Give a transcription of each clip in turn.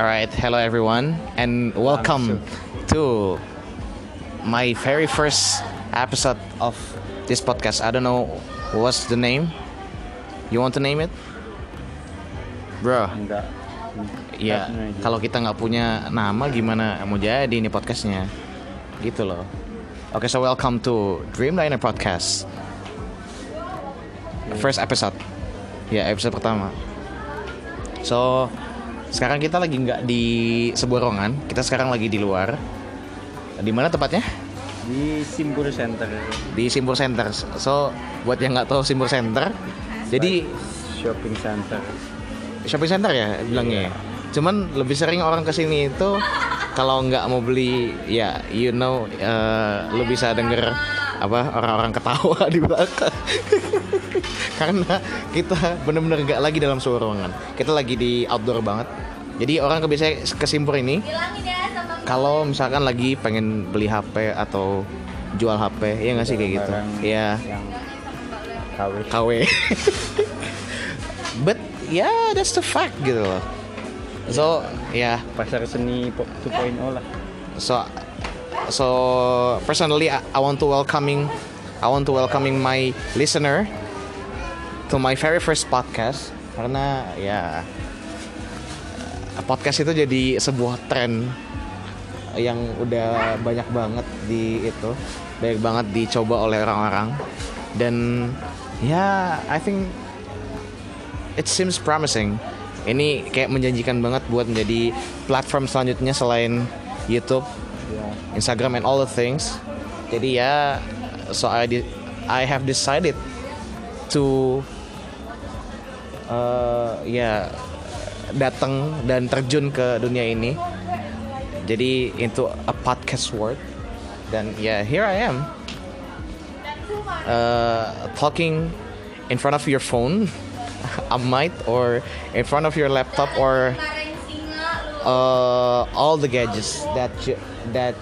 Alright, hello everyone, and welcome to my very first episode of this podcast. I don't know what's the name. You want to name it, bro? Enggak. Ya, kalau kita nggak punya nama, gimana mau jadi ini podcastnya? Gitu loh. Oke, so welcome to Dreamliner Podcast. First episode. Ya, episode pertama. So, sekarang kita lagi nggak di sebuah ruangan. Kita sekarang lagi di luar. Di mana tepatnya? di Simpur Center. Di Simpur Center. So, buat yang nggak tahu Simpur Center, jadi shopping center. shopping center ya bilangnya. ya? Cuman lebih sering orang ke sini itu kalau nggak mau beli ya you know eh, lu bisa denger apa orang-orang ketawa di belakang. Karena kita bener-bener nggak lagi dalam sebuah ruangan. Kita lagi di outdoor banget. Jadi orang biasanya ke Simpur ini kalau misalkan lagi pengen beli HP atau jual HP ya nggak sih kayak gitu. Iya. Yang KW. KW. But yeah, that's the fact gitu loh. So yeah, Pasar seni po- 2.0 lah. so so personally I, I want to welcoming I want to welcoming my listener to my very first podcast. Karena ya podcast itu jadi sebuah tren yang udah banyak banget di itu banyak banget dicoba oleh orang-orang. Dan ya I think it seems promising. Ini kayak menjanjikan banget buat menjadi platform selanjutnya selain YouTube. Instagram and all the things. Jadi ya, so I di- I have decided to uh, ya datang dan terjun ke dunia ini. Jadi into a podcast world dan ya here I am uh, talking in front of your phone, a mic or in front of your laptop or uh, all the gadgets that you, that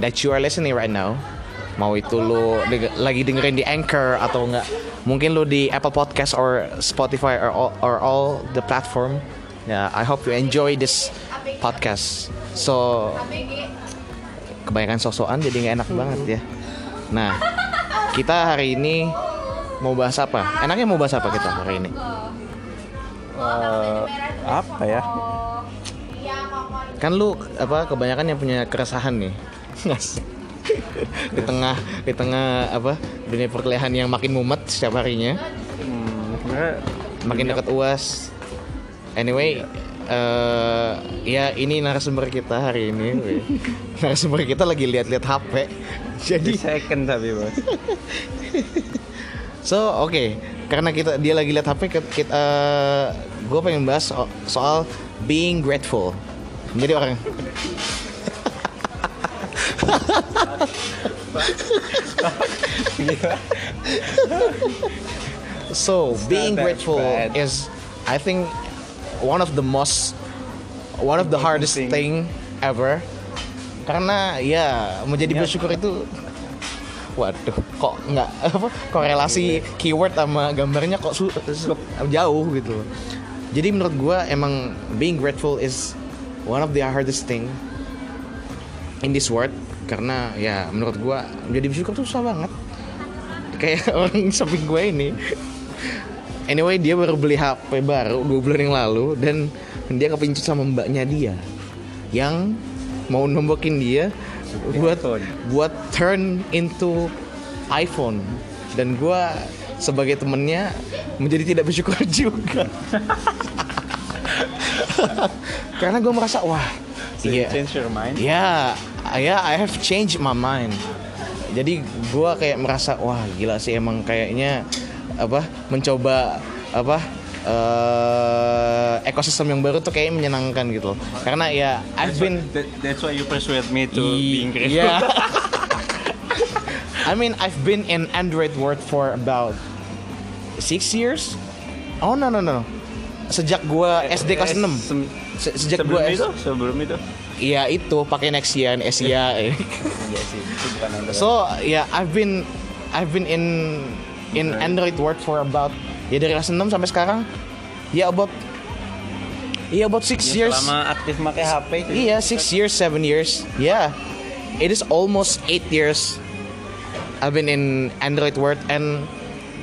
that you are listening right now. Mau itu lu lagi dengerin di Anchor atau enggak mungkin lu di Apple Podcast or Spotify or all, or all the platform. Ya I hope you enjoy this podcast. So kebanyakan sosokan jadi nggak enak banget ya. Nah kita hari ini mau bahas apa? Enaknya mau bahas apa kita hari ini? Eh, apa ya? Kan lu apa kebanyakan yang punya keresahan nih. Di tengah di tengah apa dunia perkuliahan yang makin mumet setiap harinya. Hmm, makin dekat uas. Anyway eh ya ini narasumber kita hari ini narasumber kita lagi lihat-lihat HP jadi di second tapi bos. so oke. Karena kita dia lagi lihat HP kita, kita gue pengen bahas so- soal being grateful menjadi orang So being grateful bad. is, I think, one of the most, one of the hardest thing. ever. Karena ya menjadi Ya. bersyukur itu, waduh, kok nggak apa korelasi keyword sama gambarnya kok su- su- jauh gitu. Jadi menurut gua emang being grateful is one of the hardest thing in this world karena ya menurut gua menjadi bersyukur tuh susah banget. Kayak orang samping gue ini. Anyway dia baru beli HP baru dua bulan yang lalu dan dia kepincut sama mbaknya dia yang mau nombokin dia buat buat turn into iPhone. Dan gue sebagai temennya menjadi tidak bersyukur juga karena gue merasa wah So you iya change your mind. Ya, ya, I have changed my mind. Jadi gua kayak merasa wah gila sih emang kayaknya apa mencoba apa eh ekosistem yang baru tuh kayak menyenangkan gitu. loh. Karena ya I've That's been why, that- that's why you persuade me to I- being grateful. yeah. I mean I've been in Android world for about six years. Oh no no no. Sejak gua SD kelas 6 Sem- Se- Sejak sebelum gua itu, sebelum itu. Iya itu pakai Nexian, Asia. Iya sih, itu bukan Android. So yeah, I've been I've been in in Right. Android world for about ya dari kelas 6 sampai sekarang ya about Iya about six Dia years. Selama aktif pakai HP itu. Iya six years, seven years. Yeah, it is almost eight years. I've been in Android world and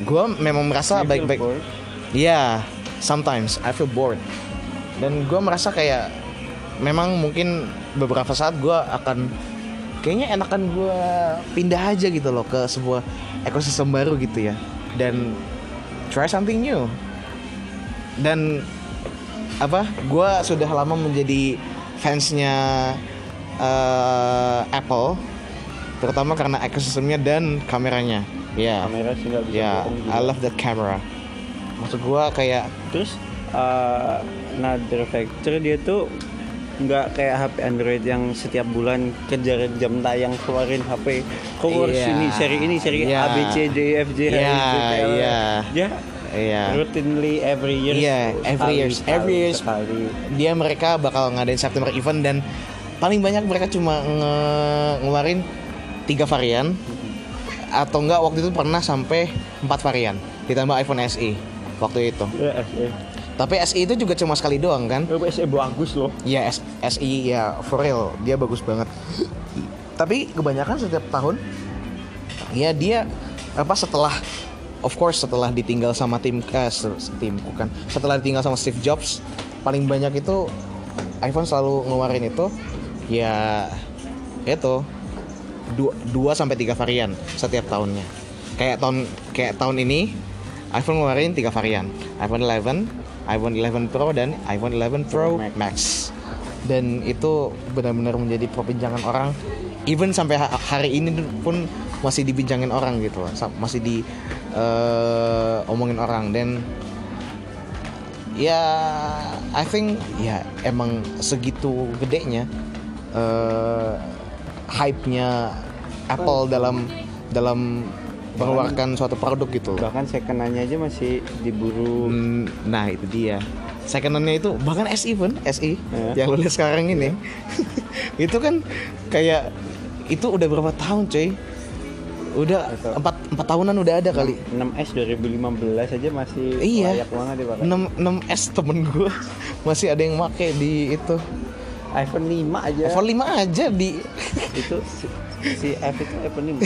gue memang merasa baik-baik. bored? Yeah, sometimes I feel bored. Dan gue merasa kayak memang mungkin beberapa saat gue akan kayaknya enakan gue pindah aja gitu loh ke sebuah ekosistem baru gitu ya. Dan try something new. Dan apa gue sudah lama menjadi fansnya eh, Apple terutama karena ekosistemnya dan kameranya. Ya. Kamera sih nggak bisa ya juga. I love that camera maksud gue kayak Terus uh, another factor dia tuh nggak kayak HP Android yang setiap bulan kejar jam tayang keluarin HP keluar Iya. sini seri ini seri Iya. A B C D E F G H I Iya, J K L iya. ya Iya. routinely every year Iya, every years, every sekali dia mereka bakal ngadain September event dan paling banyak mereka cuma nge- ngeluarin tiga varian atau enggak waktu itu pernah sampai empat varian ditambah iPhone SE waktu itu. Ya SE tapi SE itu juga cuma sekali doang kan? Eh, SE bagus loh. Ya S- SE ya for real. Dia bagus banget. Tapi kebanyakan setiap tahun ya dia apa setelah of course setelah ditinggal sama tim eh, tim bukan setelah ditinggal sama Steve Jobs paling banyak itu iPhone selalu ngeluarin itu ya itu dua, dua sampai tiga varian setiap tahunnya. Kayak tahun kayak tahun ini iPhone ngeluarin tiga varian. iPhone 11 iPhone 11 Pro dan iPhone 11 Pro Max. Max. Dan itu benar-benar menjadi perbincangan orang. Even sampai ha- hari ini pun masih dibincangin orang gitu masih di eh, omongin orang. Dan ya I think ya emang segitu gedenya eh hype-nya Apple dalam dalam mengeluarkan suatu produk gitu bahkan second-nya aja masih diburu. Hmm, Nah itu dia. Second-nya itu bahkan SI pun SI Ya. yang lu lihat sekarang ini. Itu kan kayak itu udah berapa tahun cuy udah empat empat tahunan udah ada kali. 6S 2015 aja masih Iya. layak banget dipakai 6 6 S temen gue masih ada yang make di itu. iPhone 5 aja. iPhone 5 aja di itu si, si F itu iPhone 5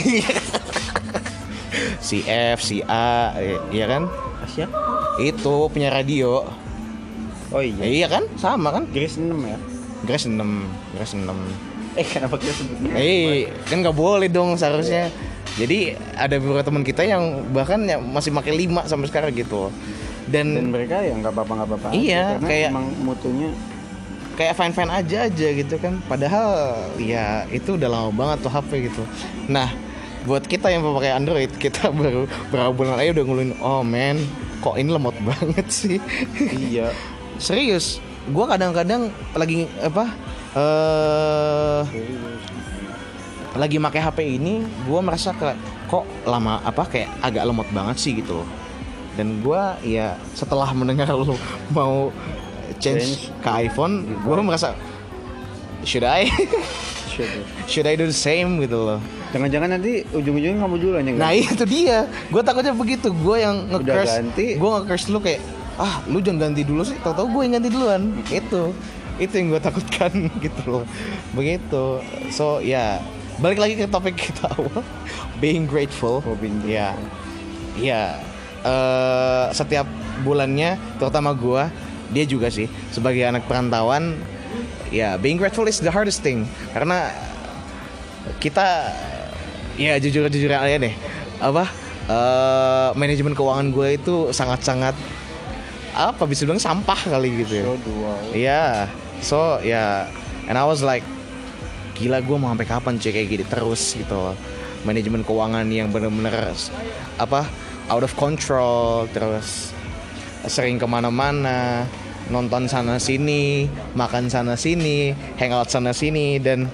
si F si A ya kan? Asia? Itu punya radio. Oh Ya, iya. Iya kan? Sama kan? Grace 6 ya? Grace 6 Grace 6 eh kenapa kita sebutnya Eh, kan nggak boleh dong seharusnya. Jadi ada beberapa teman kita yang bahkan ya masih pakai 5 sampai sekarang gitu. dan Dan, mereka ya nggak apa-apa nggak apa-apa aja, Iya, karena kayak- emang mutunya kayak fine fine aja aja gitu kan. Padahal ya itu udah lama banget tuh HP gitu. Nah, buat kita yang pakai Android, kita baru berapa bulan aja udah ngulin, oh man, kok ini lemot banget sih. iya Serius, gua kadang-kadang lagi apa? eh lagi pakai HP ini gue merasa ke kok lama apa kayak agak lemot banget sih gitu loh dan gue ya setelah mendengar lo mau change Change. ke iPhone gue merasa should I should I do the same gitu loh jangan-jangan nanti ujung-ujungnya kamu duluan yang nah itu dia. Gue takutnya begitu. Gue yang nge-curse gue nge-curse lu kayak ah lu jangan ganti dulu sih. Tau-tau gue yang ganti duluan. Itu. Itu yang gue takutkan gitu loh. Begitu. So ya balik lagi ke topik kita awal. Being grateful. Oh, being ya. Ya eh, setiap bulannya terutama gue dia juga sih sebagai anak perantauan ya being grateful is the hardest thing. Karena kita ya jujur jujur aja deh apa eh, manajemen keuangan gue itu sangat sangat apa bisa bilang sampah kali gitu ya. So Iya, so ya, and I was like, gila gue mau sampai kapan cek kayak gini terus gitu. Manajemen keuangan yang bener-bener apa out of control, terus sering ke mana-mana, nonton sana sini, makan sana sini, hangout sana sini dan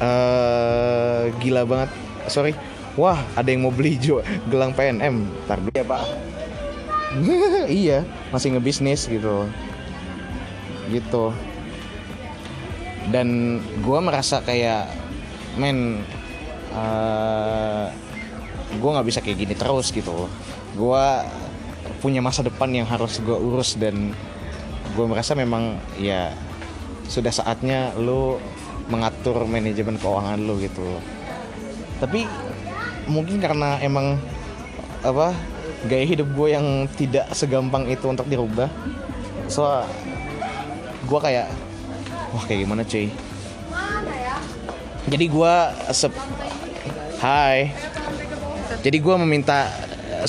eh gila banget. Sorry, wah ada yang mau beli jo gelang PNM. Ntar dulu. ya pak iya masih ngebisnis gitu gitu dan gue merasa kayak men eh gue nggak bisa kayak gini terus gitu gue punya masa depan yang harus gue urus dan gue merasa memang ya sudah saatnya lu mengatur manajemen keuangan lu gitu. Tapi mungkin karena emang apa gaya hidup gue yang tidak segampang itu untuk dirubah so gue kayak wah kayak gimana cuy? Jadi gue sep Hai. Jadi gue meminta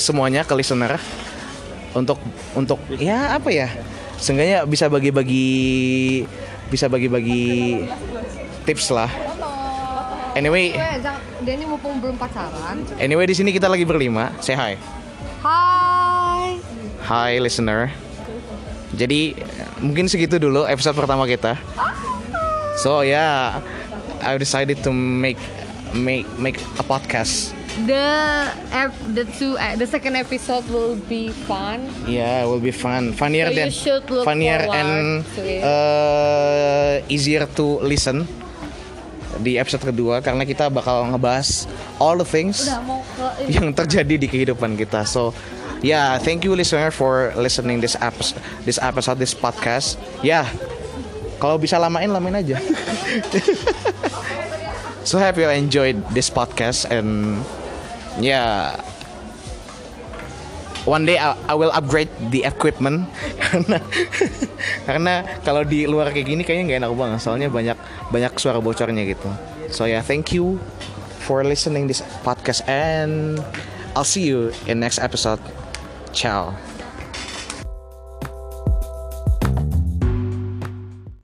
semuanya ke listener untuk untuk ya apa ya seenggaknya bisa bagi-bagi bisa bagi-bagi tips lah. Anyway. Dia ini mumpung belum pacaran. anyway di sini kita lagi berlima. Say hi. Hai. hi listener. Jadi mungkin segitu dulu episode pertama kita. So yeah. I decided to make make make a podcast. The ep- the two uh, the second episode will be fun. Yeah, will be fun. Funnier So than funnier and uh, easier to listen di episode kedua karena kita bakal ngebahas all the things yang terjadi di kehidupan kita. So, yeah, thank you listener for listening this episode, this episode, this podcast. Yeah, kalau bisa lamain lamain aja. so happy you enjoyed this podcast and yeah. One day I, will upgrade the equipment karena karena kalau di luar kayak gini kayaknya nggak enak banget soalnya banyak banyak suara bocornya gitu. So yeah, thank you for listening this podcast and I'll see you in next episode. Ciao.